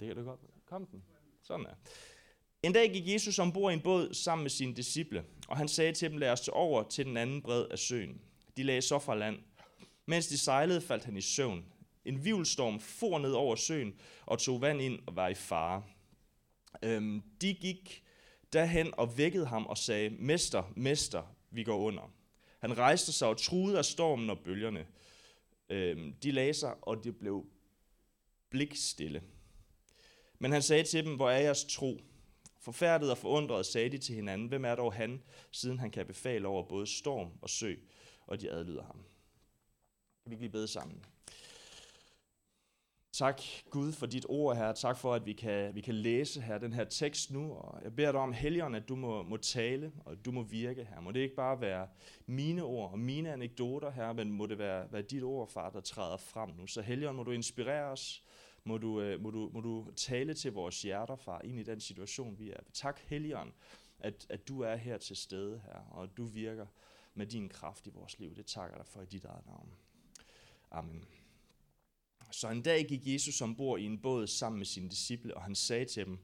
Det kan du godt. Kom den. Sådan er. En dag gik Jesus ombord i en båd sammen med sine disciple, og han sagde til dem, lad os over til den anden bred af søen. De lagde så fra land. Mens de sejlede, faldt han i søvn. En vivlstorm for ned over søen og tog vand ind og var i fare. Øhm, de gik derhen og vækkede ham og sagde, Mester, mester, vi går under. Han rejste sig og truede af stormen og bølgerne. Øhm, de lagde sig, og det blev blikstille. Men han sagde til dem, hvor er jeres tro? Forfærdet og forundret sagde de til hinanden, hvem er dog han, siden han kan befale over både storm og sø, og de adlyder ham. Kan vi ikke lige bede sammen? Tak Gud for dit ord her. Tak for, at vi kan, vi kan læse her den her tekst nu. Og jeg beder dig om, Helligånd, at du må, må tale, og du må virke her. Må det ikke bare være mine ord og mine anekdoter her, men må det være, være dit ord, far, der træder frem nu. Så Helligånd, må du inspirere os. Må du, øh, må, du, må du tale til vores hjerter, far, ind i den situation, vi er. Tak, Helligånd, at, at du er her til stede her, og at du virker med din kraft i vores liv. Det takker jeg dig for i dit eget navn. Amen. Så en dag gik Jesus ombord i en båd sammen med sine disciple, og han sagde til dem,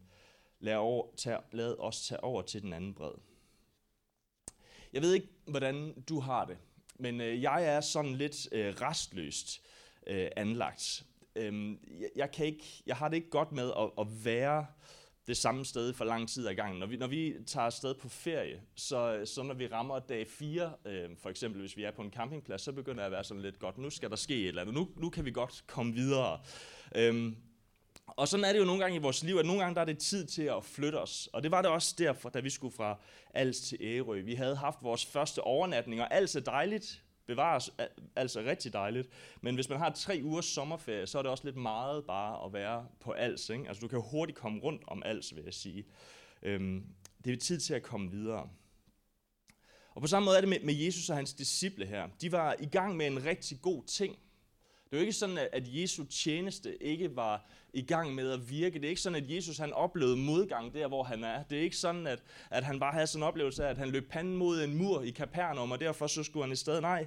lad, over, tage, lad os tage over til den anden bred. Jeg ved ikke, hvordan du har det, men øh, jeg er sådan lidt øh, restløst øh, anlagt. Øhm, jeg, jeg, kan ikke, jeg har det ikke godt med at, at være det samme sted for lang tid ad gangen. Når vi, når vi tager afsted på ferie, så, så når vi rammer dag 4, øh, for eksempel hvis vi er på en campingplads, så begynder jeg at være sådan lidt godt, nu skal der ske et eller andet, nu, nu kan vi godt komme videre. Øhm, og sådan er det jo nogle gange i vores liv, at nogle gange der er det tid til at flytte os. Og det var det også derfor, da vi skulle fra Als til Ærø. Vi havde haft vores første overnatning, og alt er dejligt bevares altså rigtig dejligt. Men hvis man har tre ugers sommerferie, så er det også lidt meget bare at være på alts. Ikke? Altså du kan hurtigt komme rundt om alts, vil jeg sige. Øhm, det er tid til at komme videre. Og på samme måde er det med, med Jesus og hans disciple her. De var i gang med en rigtig god ting. Det er jo ikke sådan, at Jesu tjeneste ikke var i gang med at virke. Det er ikke sådan, at Jesus han oplevede modgang der, hvor han er. Det er ikke sådan, at, at han bare havde sådan en oplevelse af, at han løb panden mod en mur i Kapernaum, og derfor så skulle han i stedet. Nej,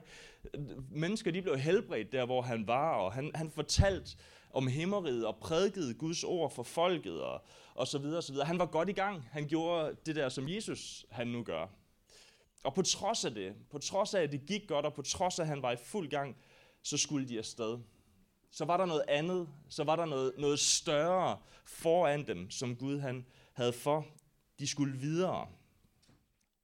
mennesker de blev helbredt der, hvor han var, og han, han fortalte om himmeriget og prædikede Guds ord for folket og, og så videre, og så videre. Han var godt i gang. Han gjorde det der, som Jesus han nu gør. Og på trods af det, på trods af, at det gik godt, og på trods af, at han var i fuld gang, så skulle de afsted. Så var der noget andet, så var der noget, noget større foran dem, som Gud han havde for. De skulle videre.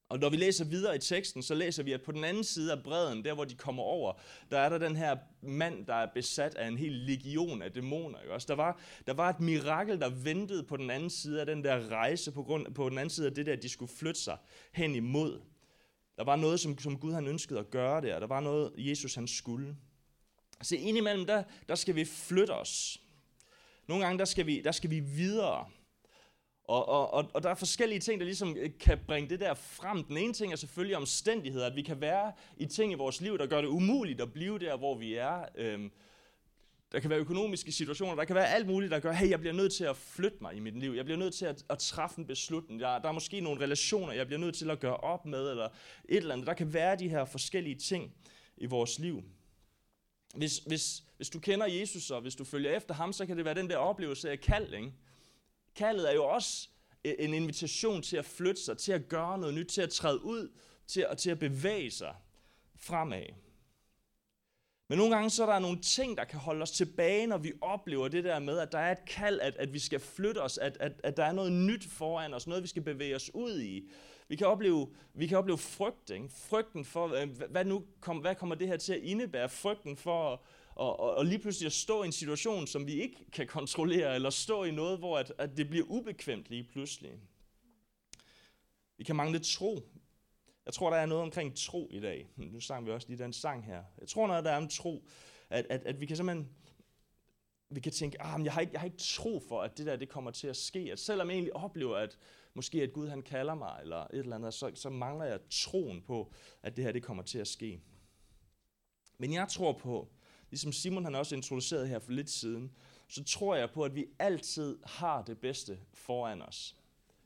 Og når vi læser videre i teksten, så læser vi, at på den anden side af bredden, der hvor de kommer over, der er der den her mand, der er besat af en hel legion af dæmoner. Ikke? Også der, var, der var et mirakel, der ventede på den anden side af den der rejse, på, grund, på den anden side af det der, de skulle flytte sig hen imod. Der var noget, som, som Gud han ønskede at gøre der. Der var noget, Jesus han skulle. Så indimellem, der, der skal vi flytte os. Nogle gange, der skal vi, der skal vi videre. Og, og, og, og der er forskellige ting, der ligesom øh, kan bringe det der frem. Den ene ting er selvfølgelig omstændigheder, at vi kan være i ting i vores liv, der gør det umuligt at blive der, hvor vi er. Øhm, der kan være økonomiske situationer, der kan være alt muligt, der gør, hey, jeg bliver nødt til at flytte mig i mit liv. Jeg bliver nødt til at, at træffe en beslutning. Der, der er måske nogle relationer, jeg bliver nødt til at gøre op med, eller et eller andet. Der kan være de her forskellige ting i vores liv hvis, hvis, hvis du kender Jesus, og hvis du følger efter ham, så kan det være den der oplevelse af kald. Ikke? Kaldet er jo også en invitation til at flytte sig, til at gøre noget nyt, til at træde ud, til at, til at bevæge sig fremad. Men nogle gange så er der nogle ting, der kan holde os tilbage, når vi oplever det der med, at der er et kald, at, at vi skal flytte os, at, at, at der er noget nyt foran os, noget vi skal bevæge os ud i. Vi kan opleve, vi kan opleve frygt, ikke? frygten for, øh, hvad, nu kom, hvad kommer det her til at indebære? Frygten for at, og, og, og lige pludselig at stå i en situation, som vi ikke kan kontrollere, eller stå i noget, hvor at, at det bliver ubekvemt lige pludselig. Vi kan mangle tro. Jeg tror, der er noget omkring tro i dag. Nu sang vi også lige den sang her. Jeg tror, noget der er om tro, at, at, at vi kan simpelthen vi kan tænke, ah, jeg, har ikke, jeg har ikke tro for, at det der det kommer til at ske. At selvom jeg egentlig oplever, at måske at Gud han kalder mig, eller et eller andet, så, så mangler jeg troen på, at det her det kommer til at ske. Men jeg tror på, ligesom Simon han også introducerede her for lidt siden, så tror jeg på, at vi altid har det bedste foran os.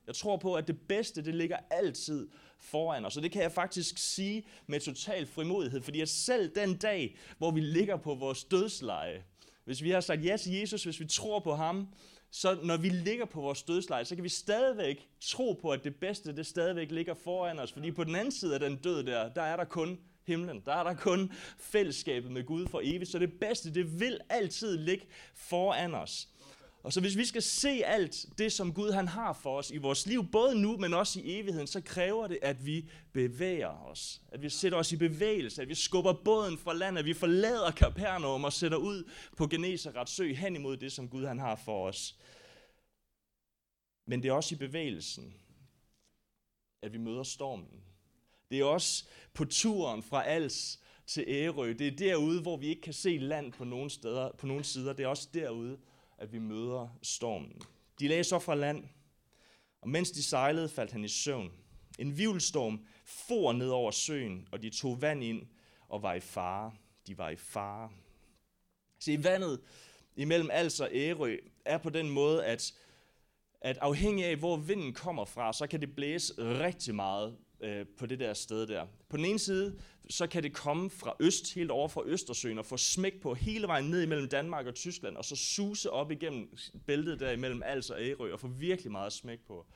Jeg tror på, at det bedste, det ligger altid foran os. Og det kan jeg faktisk sige med total frimodighed, fordi at selv den dag, hvor vi ligger på vores dødsleje, hvis vi har sagt ja til Jesus, hvis vi tror på ham, så når vi ligger på vores dødsleje, så kan vi stadigvæk tro på, at det bedste, det stadigvæk ligger foran os. Fordi på den anden side af den død der, der er der kun himlen. Der er der kun fællesskabet med Gud for evigt. Så det bedste, det vil altid ligge foran os. Og så hvis vi skal se alt det, som Gud han har for os i vores liv, både nu, men også i evigheden, så kræver det, at vi bevæger os. At vi sætter os i bevægelse, at vi skubber båden fra land, at vi forlader Kapernaum og sætter ud på Geneserets sø hen imod det, som Gud han har for os. Men det er også i bevægelsen, at vi møder stormen. Det er også på turen fra Als til Ærø. Det er derude, hvor vi ikke kan se land på nogen, steder, på nogen sider. Det er også derude, at vi møder stormen. De lagde så fra land, og mens de sejlede, faldt han i søvn. En vivelstorm for ned over søen, og de tog vand ind og var i fare. De var i fare. Se, vandet imellem Als og Ærø er på den måde, at, at afhængig af, hvor vinden kommer fra, så kan det blæse rigtig meget øh, på det der sted der. På den ene side, så kan det komme fra øst, helt over fra Østersøen, og få smæk på hele vejen ned imellem Danmark og Tyskland, og så suse op igennem bæltet der imellem Als og Ærø, og få virkelig meget smæk på.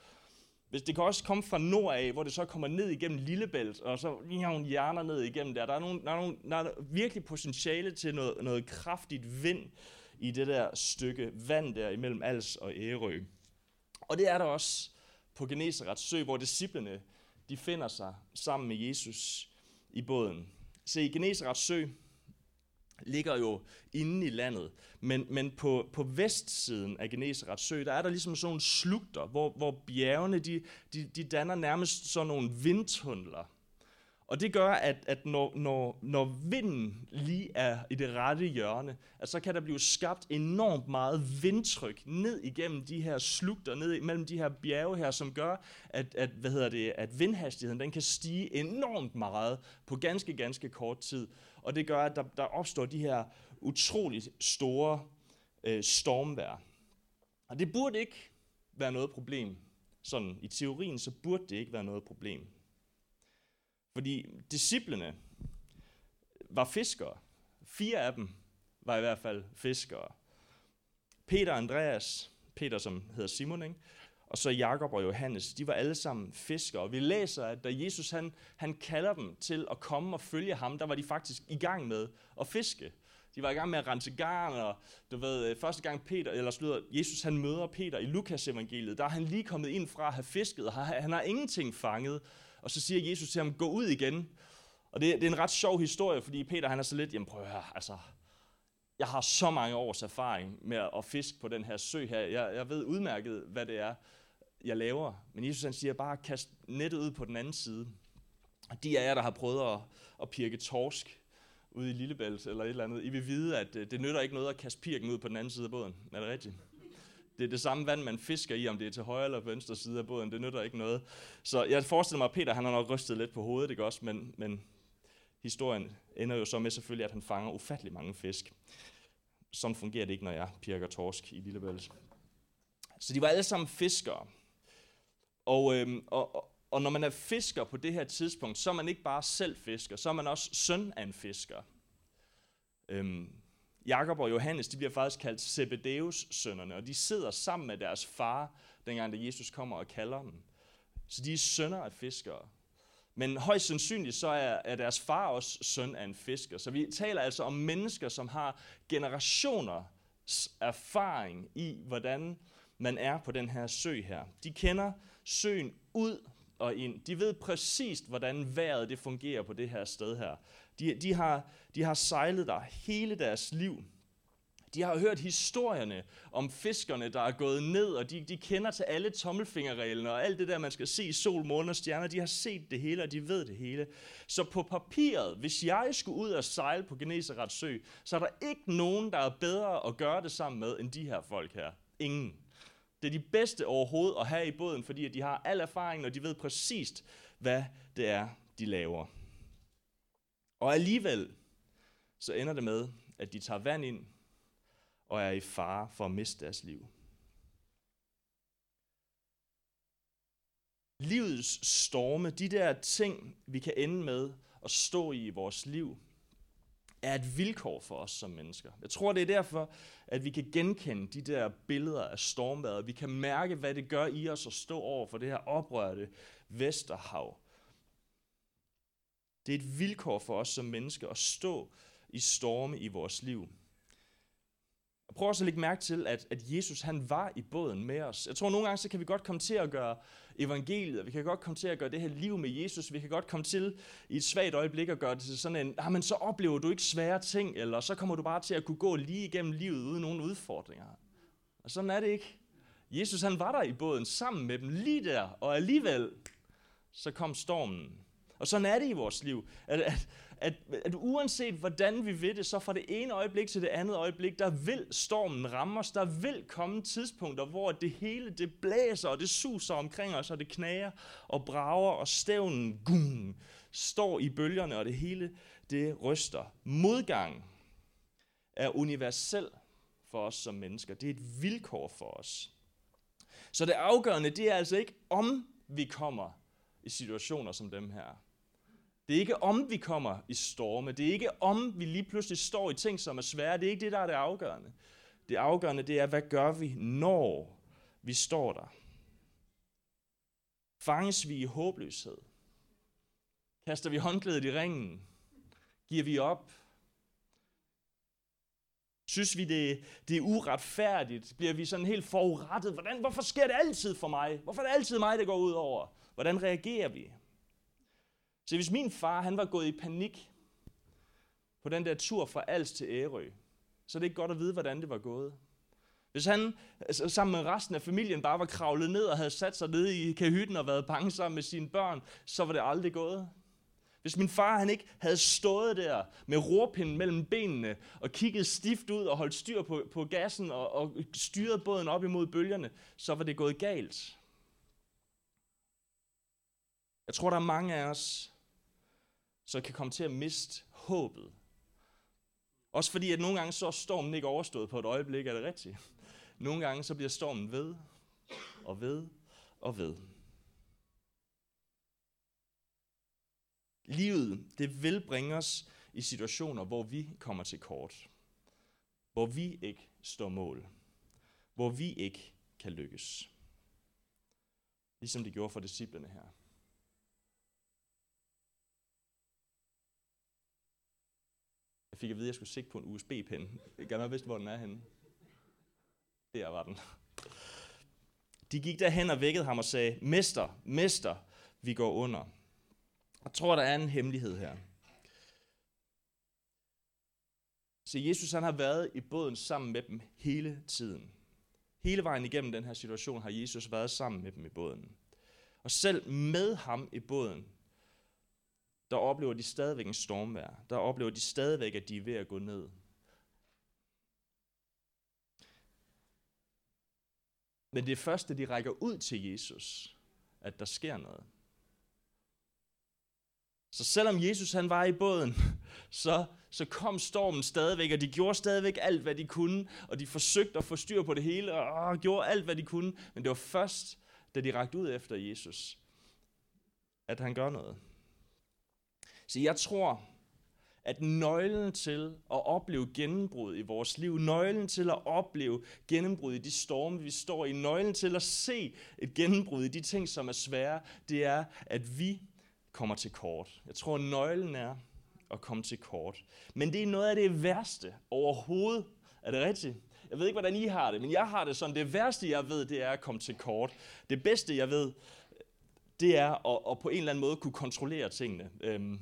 Hvis det kan også komme fra nord af, hvor det så kommer ned igennem Lillebælt, og så har nogle hjerner ned igennem der. Der er, nogle, der, er nogle, der er virkelig potentiale til noget, noget kraftigt vind i det der stykke vand der imellem Als og Ærø. Og det er der også på Geneserets sø, hvor disciplene de finder sig sammen med Jesus i båden. Se, Genesarets sø ligger jo inde i landet, men, men på, på vestsiden af Genesarets sø, der er der ligesom sådan nogle slugter, hvor, hvor bjergene, de, de, de danner nærmest sådan nogle vindtunneler. Og det gør, at, at når, når, når vinden lige er i det rette hjørne, at så kan der blive skabt enormt meget vindtryk ned igennem de her slugter, ned mellem de her bjerge her, som gør, at, at, hvad hedder det, at vindhastigheden den kan stige enormt meget på ganske, ganske kort tid. Og det gør, at der, der opstår de her utroligt store øh, stormvær. Og det burde ikke være noget problem. Sådan i teorien, så burde det ikke være noget problem. Fordi disciplene var fiskere. Fire af dem var i hvert fald fiskere. Peter og Andreas, Peter som hedder Simon, ikke? og så Jakob og Johannes, de var alle sammen fiskere. Og vi læser, at da Jesus han, han kalder dem til at komme og følge ham, der var de faktisk i gang med at fiske. De var i gang med at rense garn, og du ved, øh, første gang Peter, eller slutter, Jesus han møder Peter i Lukas evangeliet, der er han lige kommet ind fra at have fisket, og han har ingenting fanget. Og så siger Jesus til ham, gå ud igen. Og det, det er en ret sjov historie, fordi Peter han er så lidt, jamen prøv at høre, altså, jeg har så mange års erfaring med at fiske på den her sø her. Jeg, jeg ved udmærket, hvad det er, jeg laver. Men Jesus han siger, bare kast nettet ud på den anden side. Og de af jer, der har prøvet at, at pirke torsk ude i Lillebælt eller et eller andet, I vil vide, at øh, det nytter ikke noget at kaste pirken ud på den anden side af båden. Er det rigtigt? Det er det samme vand, man fisker i, om det er til højre eller venstre side af båden. Det nytter ikke noget. Så jeg forestiller mig, at Peter han har nok rystet lidt på hovedet, ikke også? Men, men historien ender jo så med selvfølgelig, at han fanger ufattelig mange fisk. Sådan fungerer det ikke, når jeg pirker torsk i Lillebælt. Så de var alle sammen fiskere. Og, øhm, og, og når man er fisker på det her tidspunkt, så er man ikke bare selv fisker, så er man også søn af en fisker. Øhm, Jakob og Johannes, de bliver faktisk kaldt Zebedeus sønnerne, og de sidder sammen med deres far, dengang da Jesus kommer og kalder dem. Så de er sønner af fiskere. Men højst sandsynligt så er, er deres far også søn af en fisker. Så vi taler altså om mennesker, som har generationer erfaring i, hvordan man er på den her sø her. De kender søen ud og ind. De ved præcist, hvordan vejret det fungerer på det her sted her. De, de, har, de har sejlet der hele deres liv. De har hørt historierne om fiskerne, der er gået ned, og de, de kender til alle tommelfingerreglene og alt det der, man skal se sol, måne og stjerner. De har set det hele, og de ved det hele. Så på papiret, hvis jeg skulle ud og sejle på Genesarets sø, så er der ikke nogen, der er bedre at gøre det sammen med, end de her folk her. Ingen. Det er de bedste overhovedet at have i båden, fordi de har al erfaring, og de ved præcist, hvad det er, de laver. Og alligevel, så ender det med, at de tager vand ind og er i fare for at miste deres liv. Livets storme, de der ting, vi kan ende med at stå i i vores liv, er et vilkår for os som mennesker. Jeg tror, det er derfor, at vi kan genkende de der billeder af stormvejret. Vi kan mærke, hvad det gør i os at stå over for det her oprørte Vesterhav. Det er et vilkår for os som mennesker at stå i storme i vores liv. Prøv også at lægge mærke til, at, at Jesus han var i båden med os. Jeg tror nogle gange, så kan vi godt komme til at gøre evangeliet, og vi kan godt komme til at gøre det her liv med Jesus, vi kan godt komme til i et svagt øjeblik at gøre det til sådan en, ah, men så oplever du ikke svære ting, eller så kommer du bare til at kunne gå lige igennem livet uden nogen udfordringer. Og sådan er det ikke. Jesus han var der i båden sammen med dem lige der, og alligevel så kom stormen. Og sådan er det i vores liv, at, at, at, at uanset hvordan vi ved det, så fra det ene øjeblik til det andet øjeblik, der vil stormen ramme os. Der vil komme tidspunkter, hvor det hele det blæser, og det suser omkring os, og det knager og brager, og stævnen gung, står i bølgerne, og det hele det ryster. Modgang er universel for os som mennesker. Det er et vilkår for os. Så det afgørende, det er altså ikke om vi kommer i situationer som dem her. Det er ikke om vi kommer i storme. Det er ikke om vi lige pludselig står i ting, som er svære. Det er ikke det, der er det afgørende. Det afgørende, det er, hvad gør vi, når vi står der? Fanges vi i håbløshed? Kaster vi håndklædet i ringen? Giver vi op? Synes vi, det, det er uretfærdigt? Bliver vi sådan helt forurettet? Hvordan, hvorfor sker det altid for mig? Hvorfor er det altid mig, det går ud over? Hvordan reagerer vi? Så hvis min far han var gået i panik på den der tur fra Als til Ærø, så er det ikke godt at vide, hvordan det var gået. Hvis han altså, sammen med resten af familien bare var kravlet ned og havde sat sig ned i kahytten og været bange sammen med sine børn, så var det aldrig gået. Hvis min far han ikke havde stået der med rorpinden mellem benene og kigget stift ud og holdt styr på, på gassen og, og styret båden op imod bølgerne, så var det gået galt. Jeg tror, der er mange af os, så kan komme til at miste håbet. Også fordi, at nogle gange så er stormen ikke overstået på et øjeblik, er det rigtigt? Nogle gange så bliver stormen ved, og ved, og ved. Livet, det vil bringe os i situationer, hvor vi kommer til kort. Hvor vi ikke står mål. Hvor vi ikke kan lykkes. Ligesom det gjorde for disciplene her. Jeg at vide, at jeg skulle sigte på en USB-pen. Jeg gerne vidste, hvor den er henne. Der var den. De gik derhen og vækkede ham og sagde, Mester, Mester, vi går under. Jeg tror, der er en hemmelighed her. Så Jesus han har været i båden sammen med dem hele tiden. Hele vejen igennem den her situation har Jesus været sammen med dem i båden. Og selv med ham i båden, der oplever de stadigvæk en stormvær. Der oplever de stadigvæk, at de er ved at gå ned. Men det er først, da de rækker ud til Jesus, at der sker noget. Så selvom Jesus han var i båden, så, så kom stormen stadigvæk, og de gjorde stadigvæk alt, hvad de kunne, og de forsøgte at få styr på det hele, og gjorde alt, hvad de kunne. Men det var først, da de rakte ud efter Jesus, at han gør noget. Så jeg tror, at nøglen til at opleve gennembrud i vores liv, nøglen til at opleve gennembrud i de storme, vi står i, nøglen til at se et gennembrud i de ting, som er svære, det er, at vi kommer til kort. Jeg tror, nøglen er at komme til kort. Men det er noget af det værste overhovedet. Er det rigtigt? Jeg ved ikke, hvordan I har det, men jeg har det sådan, det værste, jeg ved, det er at komme til kort. Det bedste, jeg ved, det er at, at på en eller anden måde kunne kontrollere tingene. Øhm,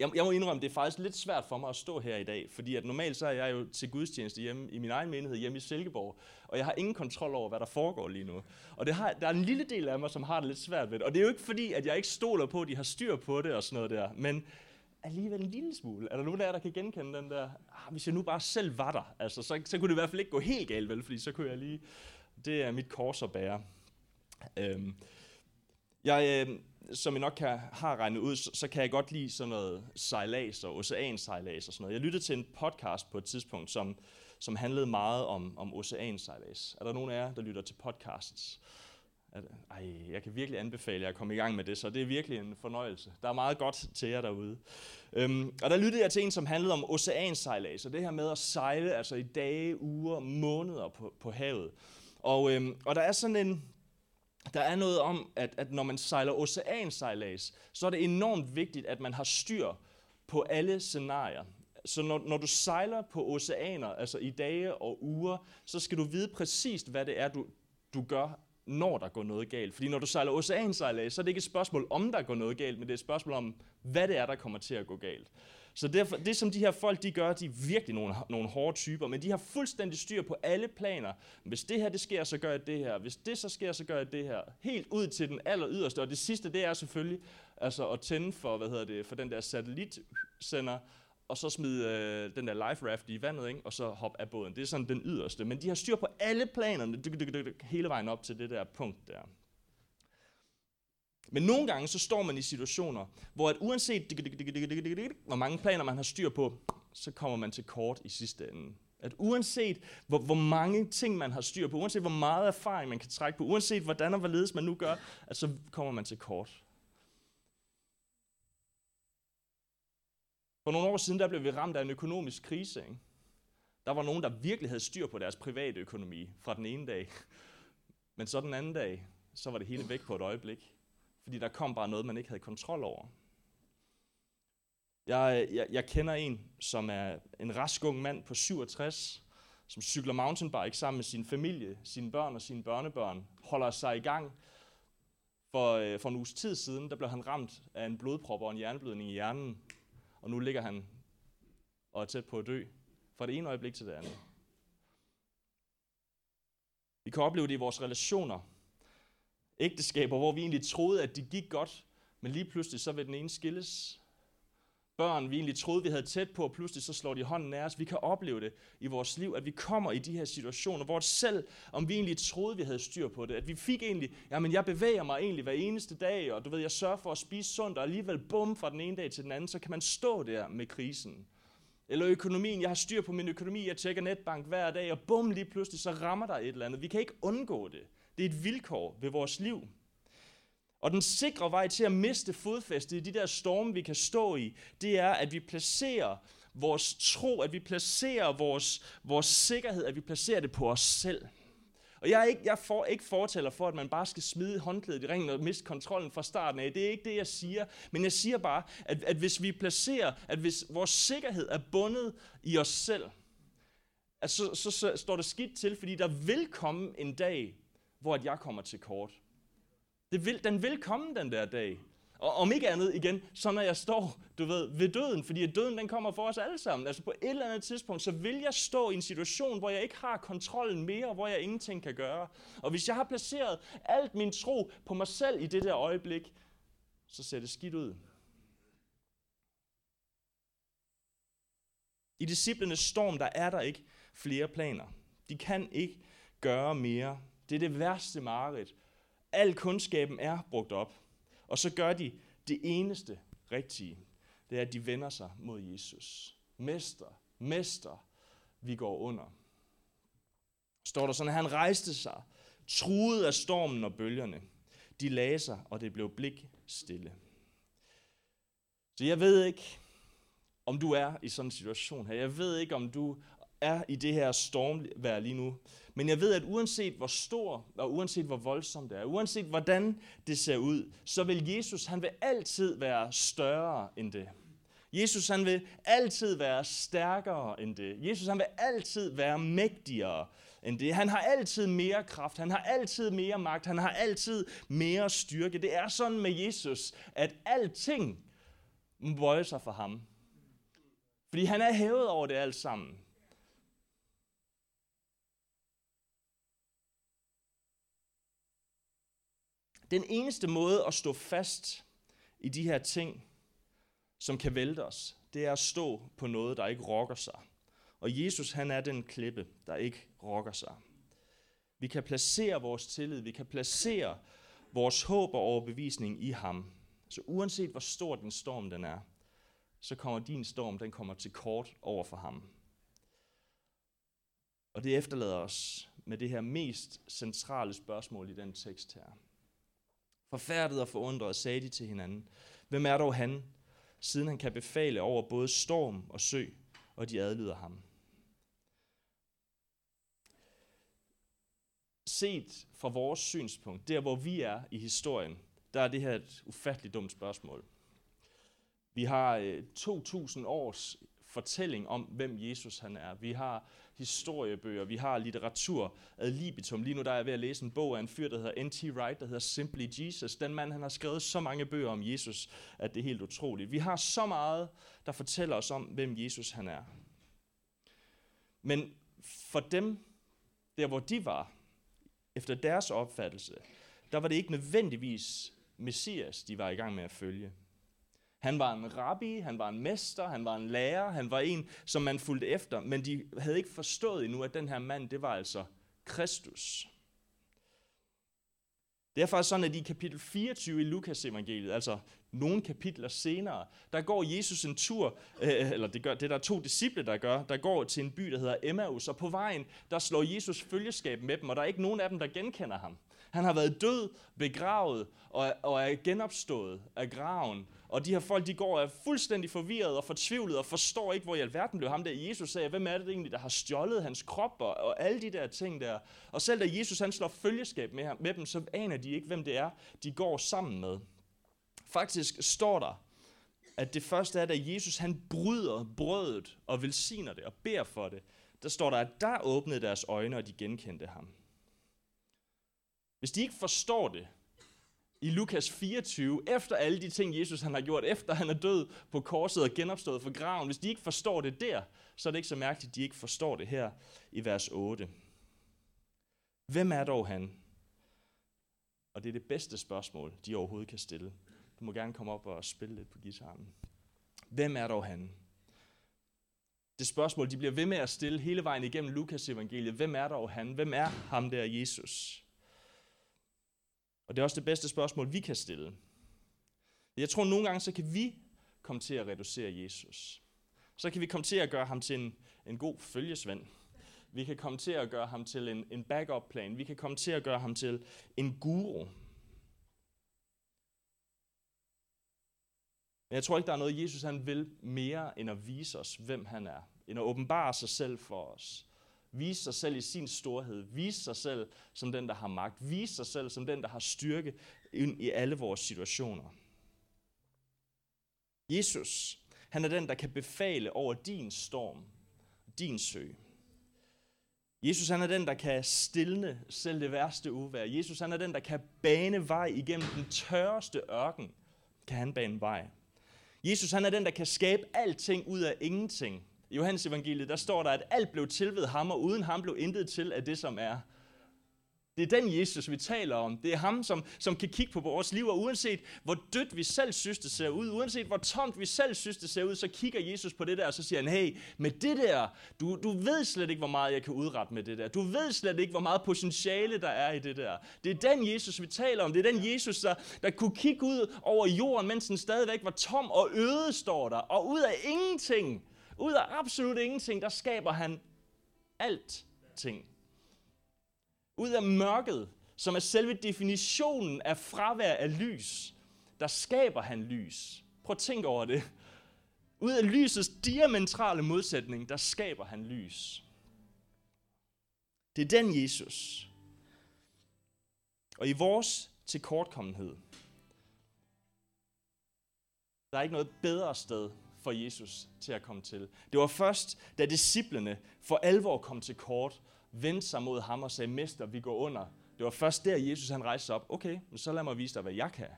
jeg, jeg må indrømme, det er faktisk lidt svært for mig at stå her i dag, fordi at normalt så er jeg jo til gudstjeneste hjemme i min egen menighed hjemme i Silkeborg, og jeg har ingen kontrol over, hvad der foregår lige nu. Og det har, der er en lille del af mig, som har det lidt svært ved det. Og det er jo ikke fordi, at jeg ikke stoler på, at de har styr på det og sådan noget der, men alligevel en lille smule. Er der nogen af jer, der kan genkende den der, ah, hvis jeg nu bare selv var der, altså, så, så kunne det i hvert fald ikke gå helt galt, vel, fordi så kunne jeg lige, det er mit kors at bære. Øhm, jeg, øh, som I nok kan, har regnet ud, så, så kan jeg godt lide sådan noget sejlads og oceansejlads og sådan noget. Jeg lyttede til en podcast på et tidspunkt, som, som handlede meget om, om oceansejlads. Er der nogen af jer, der lytter til podcasts? At, ej, jeg kan virkelig anbefale jer at komme i gang med det, så det er virkelig en fornøjelse. Der er meget godt til jer derude. Øhm, og der lyttede jeg til en, som handlede om oceansejlads, og det her med at sejle altså i dage, uger, måneder på, på havet. Og, øhm, og der er sådan en, der er noget om, at, at når man sejler oceansejlads, så er det enormt vigtigt, at man har styr på alle scenarier. Så når, når du sejler på oceaner, altså i dage og uger, så skal du vide præcist, hvad det er, du, du gør, når der går noget galt. Fordi når du sejler oceansejlads, så er det ikke et spørgsmål, om der går noget galt, men det er et spørgsmål om, hvad det er, der kommer til at gå galt. Så derfor, det, som de her folk de gør, de er virkelig nogle, nogle hårde typer, men de har fuldstændig styr på alle planer. Hvis det her det sker, så gør jeg det her. Hvis det så sker, så gør jeg det her. Helt ud til den aller yderste. Og det sidste, det er selvfølgelig altså at tænde for, hvad hedder det, for den der satellitsender, og så smide øh, den der life raft i vandet, ikke? og så hoppe af båden. Det er sådan den yderste. Men de har styr på alle planerne, hele vejen op til det der punkt der. Men nogle gange så står man i situationer, hvor at uanset hvor mange planer man har styr på, så kommer man til kort i sidste ende. At uanset hvor, hvor mange ting man har styr på, uanset hvor meget erfaring man kan trække på, uanset hvordan og hvorledes man nu gør, at så kommer man til kort. For nogle år siden, der blev vi ramt af en økonomisk krise. Ikke? Der var nogen, der virkelig havde styr på deres private økonomi fra den ene dag. Men så den anden dag, så var det hele væk på et øjeblik. Fordi der kom bare noget, man ikke havde kontrol over. Jeg, jeg, jeg kender en, som er en rask ung mand på 67, som cykler mountainbike sammen med sin familie, sine børn og sine børnebørn, holder sig i gang. For, øh, for en uges tid siden, der blev han ramt af en blodprop og en hjerneblødning i hjernen, og nu ligger han og er tæt på at dø, fra det ene øjeblik til det andet. Vi kan opleve det i vores relationer. Ægteskaber, hvor vi egentlig troede, at det gik godt, men lige pludselig så vil den ene skilles. Børn, vi egentlig troede, vi havde tæt på, og pludselig så slår de hånden af os. Vi kan opleve det i vores liv, at vi kommer i de her situationer, hvor selv om vi egentlig troede, vi havde styr på det, at vi fik egentlig, jamen jeg bevæger mig egentlig hver eneste dag, og du ved, jeg sørger for at spise sundt, og alligevel bum fra den ene dag til den anden, så kan man stå der med krisen. Eller økonomien, jeg har styr på min økonomi, jeg tjekker netbank hver dag, og bum, lige pludselig så rammer der et eller andet. Vi kan ikke undgå det. Det er et vilkår ved vores liv. Og den sikre vej til at miste fodfæstet i de der storme, vi kan stå i, det er, at vi placerer vores tro, at vi placerer vores, vores sikkerhed, at vi placerer det på os selv. Og jeg er ikke, jeg får ikke fortæller for, at man bare skal smide håndklædet i ringen og miste kontrollen fra starten af. Det er ikke det, jeg siger. Men jeg siger bare, at, at hvis vi placerer, at hvis vores sikkerhed er bundet i os selv, at så, så, så står det skidt til, fordi der vil komme en dag, hvor at jeg kommer til kort. Det vil, den vil komme den der dag. Og om ikke andet igen, så når jeg står, du ved, ved døden, fordi døden den kommer for os alle sammen. Altså på et eller andet tidspunkt, så vil jeg stå i en situation, hvor jeg ikke har kontrollen mere, hvor jeg ingenting kan gøre. Og hvis jeg har placeret alt min tro på mig selv i det der øjeblik, så ser det skidt ud. I disciplenes storm, der er der ikke flere planer. De kan ikke gøre mere. Det er det værste mareridt. Al kundskaben er brugt op. Og så gør de det eneste rigtige. Det er, at de vender sig mod Jesus. Mester, mester, vi går under. Står der sådan, at han rejste sig, truet af stormen og bølgerne. De lagde sig, og det blev blik stille. Så jeg ved ikke, om du er i sådan en situation her. Jeg ved ikke, om du er i det her stormvær lige nu. Men jeg ved, at uanset hvor stor og uanset hvor voldsom det er, uanset hvordan det ser ud, så vil Jesus, han vil altid være større end det. Jesus han vil altid være stærkere end det. Jesus han vil altid være mægtigere end det. Han har altid mere kraft, han har altid mere magt, han har altid mere styrke. Det er sådan med Jesus, at alting bøjer sig for ham. Fordi han er hævet over det alt sammen. Den eneste måde at stå fast i de her ting, som kan vælte os, det er at stå på noget, der ikke rokker sig. Og Jesus, han er den klippe, der ikke rokker sig. Vi kan placere vores tillid, vi kan placere vores håb og overbevisning i ham. Så uanset hvor stor den storm den er, så kommer din storm, den kommer til kort over for ham. Og det efterlader os med det her mest centrale spørgsmål i den tekst her. Forfærdet og forundret sagde de til hinanden, hvem er dog han, siden han kan befale over både storm og sø, og de adlyder ham. Set fra vores synspunkt, der hvor vi er i historien, der er det her et ufatteligt dumt spørgsmål. Vi har øh, 2000 års fortælling om, hvem Jesus han er. Vi har historiebøger, vi har litteratur ad libitum. Lige nu der er jeg ved at læse en bog af en fyr, der hedder N.T. Wright, der hedder Simply Jesus. Den mand, han har skrevet så mange bøger om Jesus, at det er helt utroligt. Vi har så meget, der fortæller os om, hvem Jesus han er. Men for dem, der hvor de var, efter deres opfattelse, der var det ikke nødvendigvis Messias, de var i gang med at følge. Han var en rabbi, han var en mester, han var en lærer, han var en, som man fulgte efter, men de havde ikke forstået endnu, at den her mand, det var altså Kristus. Det er faktisk sådan, at i kapitel 24 i Lukas evangeliet, altså nogle kapitler senere, der går Jesus en tur, øh, eller det, gør, det er der to disciple, der gør, der går til en by, der hedder Emmaus, og på vejen, der slår Jesus følgeskab med dem, og der er ikke nogen af dem, der genkender ham. Han har været død, begravet og, og er genopstået af graven. Og de her folk, de går er fuldstændig forvirret og fortvivlet og forstår ikke, hvor i alverden blev ham der. Jesus sagde, hvem er det egentlig, der har stjålet hans krop og, og alle de der ting der. Og selv da Jesus han slår følgeskab med, med dem, så aner de ikke, hvem det er, de går sammen med. Faktisk står der, at det første er, da Jesus han bryder brødet og velsigner det og beder for det, der står der, at der åbnede deres øjne, og de genkendte ham. Hvis de ikke forstår det, i Lukas 24, efter alle de ting, Jesus han har gjort, efter han er død på korset og genopstået fra graven, hvis de ikke forstår det der, så er det ikke så mærkeligt, at de ikke forstår det her i vers 8. Hvem er dog han? Og det er det bedste spørgsmål, de overhovedet kan stille. Du må gerne komme op og spille lidt på gitaren. Hvem er dog han? Det spørgsmål, de bliver ved med at stille hele vejen igennem Lukas evangeliet. Hvem er dog han? Hvem er ham der Jesus? Og det er også det bedste spørgsmål, vi kan stille. Jeg tror, nogle gange, så kan vi komme til at reducere Jesus. Så kan vi komme til at gøre ham til en, en god følgesvend. Vi kan komme til at gøre ham til en, en backup-plan. Vi kan komme til at gøre ham til en guru. Men jeg tror ikke, der er noget, Jesus han vil mere, end at vise os, hvem han er. End at åbenbare sig selv for os. Vise sig selv i sin storhed. Vise sig selv som den, der har magt. Vise sig selv som den, der har styrke ind i alle vores situationer. Jesus, han er den, der kan befale over din storm, din sø. Jesus han er den, der kan stilne selv det værste uvær. Jesus han er den, der kan bane vej igennem den tørreste ørken. Kan han bane vej. Jesus han er den, der kan skabe alting ud af ingenting. I Johannes evangeliet, der står der, at alt blev til ved ham, og uden ham blev intet til af det, som er. Det er den Jesus, vi taler om. Det er ham, som, som kan kigge på vores liv, og uanset hvor dødt vi selv synes, det ser ud, uanset hvor tomt vi selv synes, det ser ud, så kigger Jesus på det der, og så siger han, hey, med det der, du, du ved slet ikke, hvor meget jeg kan udrette med det der. Du ved slet ikke, hvor meget potentiale der er i det der. Det er den Jesus, vi taler om. Det er den Jesus, der, der kunne kigge ud over jorden, mens den stadigvæk var tom og øde, står der. Og ud af ingenting, ud af absolut ingenting, der skaber han alt ting. Ud af mørket, som er selve definitionen af fravær af lys, der skaber han lys. Prøv at tænke over det. Ud af lysets diametrale modsætning, der skaber han lys. Det er den Jesus. Og i vores tilkortkommenhed, der er ikke noget bedre sted for Jesus til at komme til. Det var først, da disciplene for alvor kom til kort, vendte sig mod ham og sagde, Mester, vi går under. Det var først der, Jesus han rejste sig op. Okay, men så lad mig vise dig, hvad jeg kan.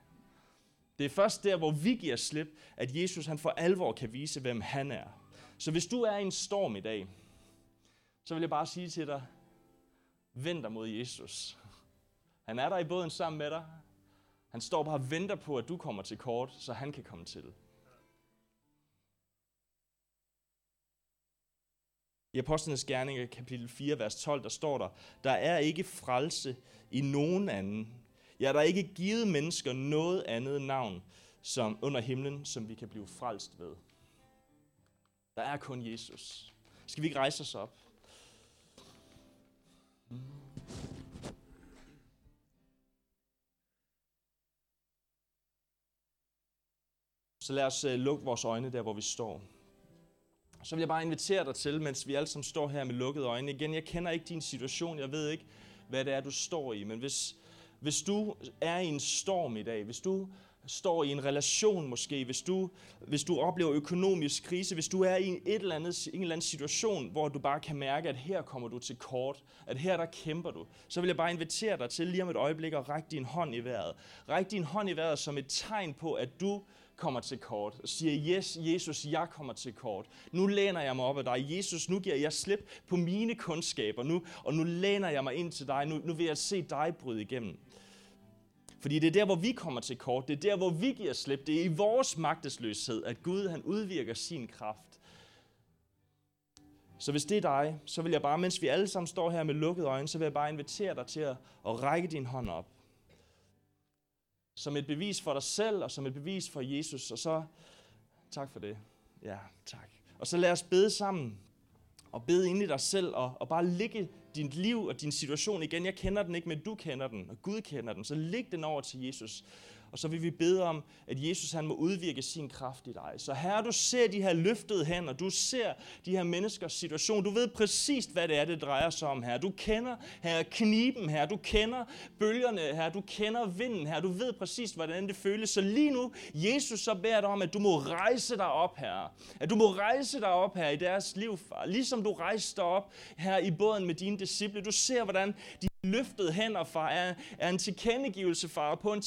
Det er først der, hvor vi giver slip, at Jesus han for alvor kan vise, hvem han er. Så hvis du er i en storm i dag, så vil jeg bare sige til dig, vend dig mod Jesus. Han er der i båden sammen med dig. Han står bare og venter på, at du kommer til kort, så han kan komme til. I Apostlenes Gerninger, kapitel 4, vers 12, der står der, der er ikke frelse i nogen anden. Ja, der er ikke givet mennesker noget andet navn som under himlen, som vi kan blive frelst ved. Der er kun Jesus. Skal vi ikke rejse os op? Så lad os øh, lukke vores øjne der, hvor vi står. Så vil jeg bare invitere dig til, mens vi alle sammen står her med lukkede øjne. Igen, jeg kender ikke din situation, jeg ved ikke, hvad det er, du står i. Men hvis, hvis du er i en storm i dag, hvis du står i en relation måske, hvis du, hvis du oplever økonomisk krise, hvis du er i en, et eller andet, en eller anden situation, hvor du bare kan mærke, at her kommer du til kort, at her der kæmper du, så vil jeg bare invitere dig til lige om et øjeblik at række din hånd i vejret. Ræk din hånd i vejret som et tegn på, at du kommer til kort, og siger, yes, Jesus, jeg kommer til kort. Nu læner jeg mig op af dig. Jesus, nu giver jeg slip på mine kundskaber, nu, og nu læner jeg mig ind til dig. Nu, nu vil jeg se dig bryde igennem. Fordi det er der, hvor vi kommer til kort. Det er der, hvor vi giver slip. Det er i vores magtesløshed, at Gud han udvirker sin kraft. Så hvis det er dig, så vil jeg bare, mens vi alle sammen står her med lukkede øjne, så vil jeg bare invitere dig til at, at række din hånd op. Som et bevis for dig selv, og som et bevis for Jesus. Og så, tak for det. Ja, tak. Og så lad os bede sammen, og bede ind i dig selv, og, og bare ligge dit liv og din situation igen. Jeg kender den ikke, men du kender den, og Gud kender den. Så læg den over til Jesus. Og så vil vi bede om, at Jesus han må udvirke sin kraft i dig. Så her du ser de her løftede hænder, du ser de her menneskers situation, du ved præcis, hvad det er, det drejer sig om her. Du kender her kniben her, du kender bølgerne her, du kender vinden her, du ved præcis, hvordan det føles. Så lige nu, Jesus så beder dig om, at du må rejse dig op her. At du må rejse dig op her i deres liv, far. Ligesom du rejste dig op her i båden med dine disciple. Du ser, hvordan de løftede hænder, far, er, er en tilkendegivelse, far, på en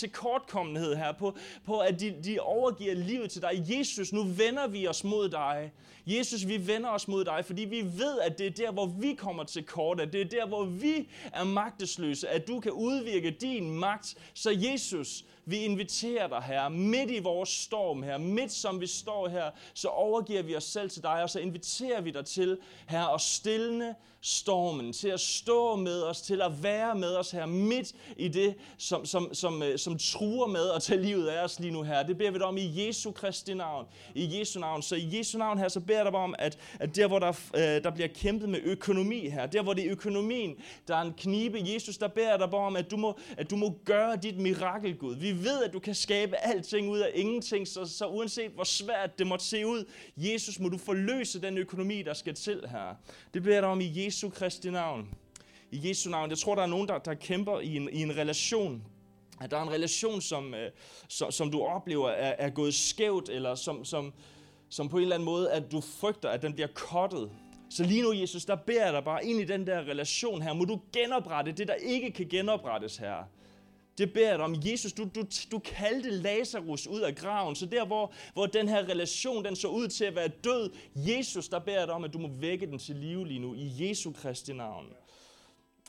tilkortkommenhed her, på, på at de, de overgiver livet til dig. Jesus, nu vender vi os mod dig. Jesus, vi vender os mod dig, fordi vi ved, at det er der, hvor vi kommer til kort, at det er der, hvor vi er magtesløse, at du kan udvirke din magt. Så Jesus, vi inviterer dig her, midt i vores storm her, midt som vi står her, så overgiver vi os selv til dig, og så inviterer vi dig til her at stille stormen, til at stå med os, til at være med os her midt i det, som, som, som, øh, som truer med at tage livet af os lige nu her. Det beder vi dig om i Jesu Kristi navn. I Jesu navn. Så i Jesu navn her, så beder jeg dig om, at, at der hvor der, øh, der bliver kæmpet med økonomi her, der hvor det er økonomien, der er en knibe, Jesus, der beder jeg dig om, at du må, at du må gøre dit mirakel, Gud. Vi ved, at du kan skabe alting ud af ingenting, så, så uanset hvor svært det måtte se ud, Jesus, må du forløse den økonomi, der skal til her. Det beder jeg dig om i Jesu Kristi navn. I Jesu navn. Jeg tror, der er nogen, der, der kæmper i en, i en relation, at der er en relation, som, øh, som, som du oplever er, er gået skævt, eller som, som, som på en eller anden måde, at du frygter, at den bliver kottet. Så lige nu, Jesus, der beder jeg dig bare ind i den der relation her. Må du genoprette det, der ikke kan genoprettes her. Det beder jeg dig om. Jesus, du, du, du kaldte Lazarus ud af graven, så der, hvor, hvor den her relation, den så ud til at være død, Jesus, der beder jeg dig om, at du må vække den til live lige nu, i Jesu Kristi navn.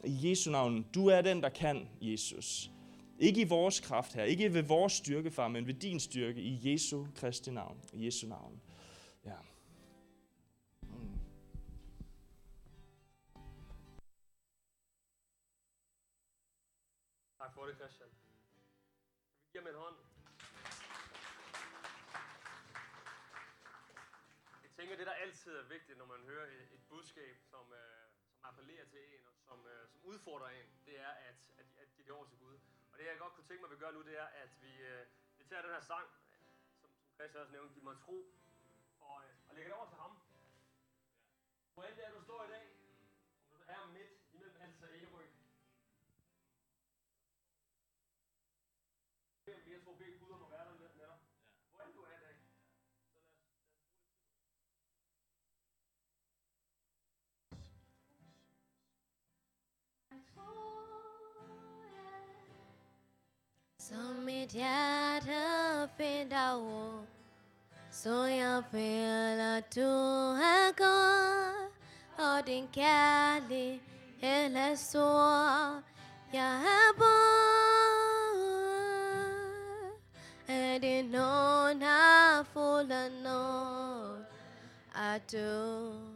I Jesu navn. Du er den, der kan, Jesus. Ikke i vores kraft her, ikke ved vores styrke, far, men ved din styrke, i Jesu Kristi navn. I Jesu navn. Tak for det, Christian. Vi giver ham en hånd. Jeg tænker, det der altid er vigtigt, når man hører et, et budskab, som, øh, som appellerer til en, og som, øh, som udfordrer en, det er at, at, at give det over til Gud. Og det jeg godt kunne tænke mig, at vi gør nu, det er, at vi, øh, vi tager den her sang, som, som Christian også nævnte, Giv mig tro, og, øh, og lægger det over til ham. Hvor end det er, du står i dag, om du er midt imellem alt og Ærø, Som mit hjerte finder ro Så jeg føler du er god Og din kærlighed er stor Jeg er bort Er det nogen har fuld af nåd At du Jordens skaber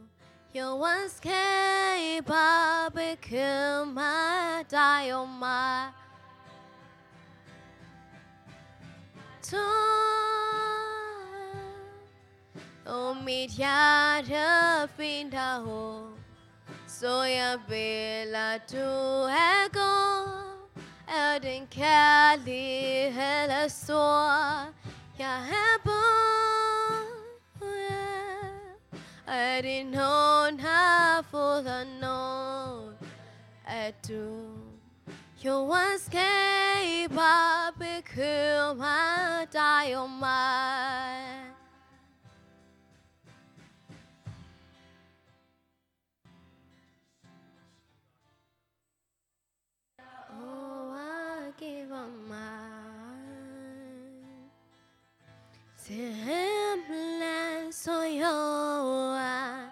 bekymrer dig om mig tår Og mit hjerte finder håb Så jeg vil at du er god Er den kærlighed er stor Jeg er både, at din hånd har fået nogen, at du jordens skaber bekymrer dig og mig. overgiver til himlen, så jorden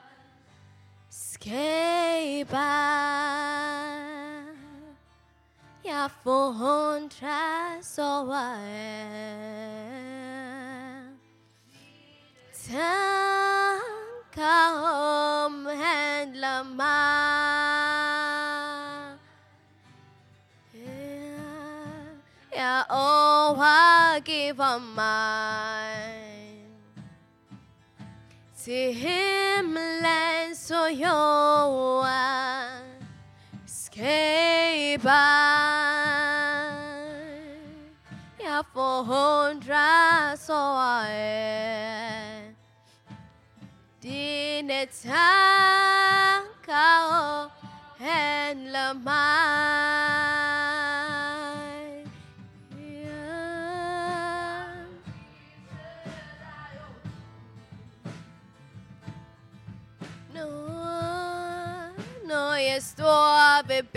skaber. Jeg forundres over jer. Tanker omhandler mig. Ja, til himlen, så jorden skaber. Jeg forundres over jer. Dine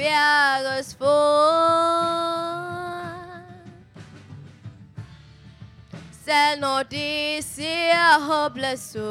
står ved bjergets fod, selv når det ser håbløst ud,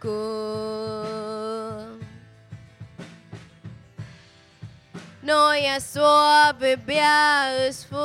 Gud. Når jeg står ved bjergets fod,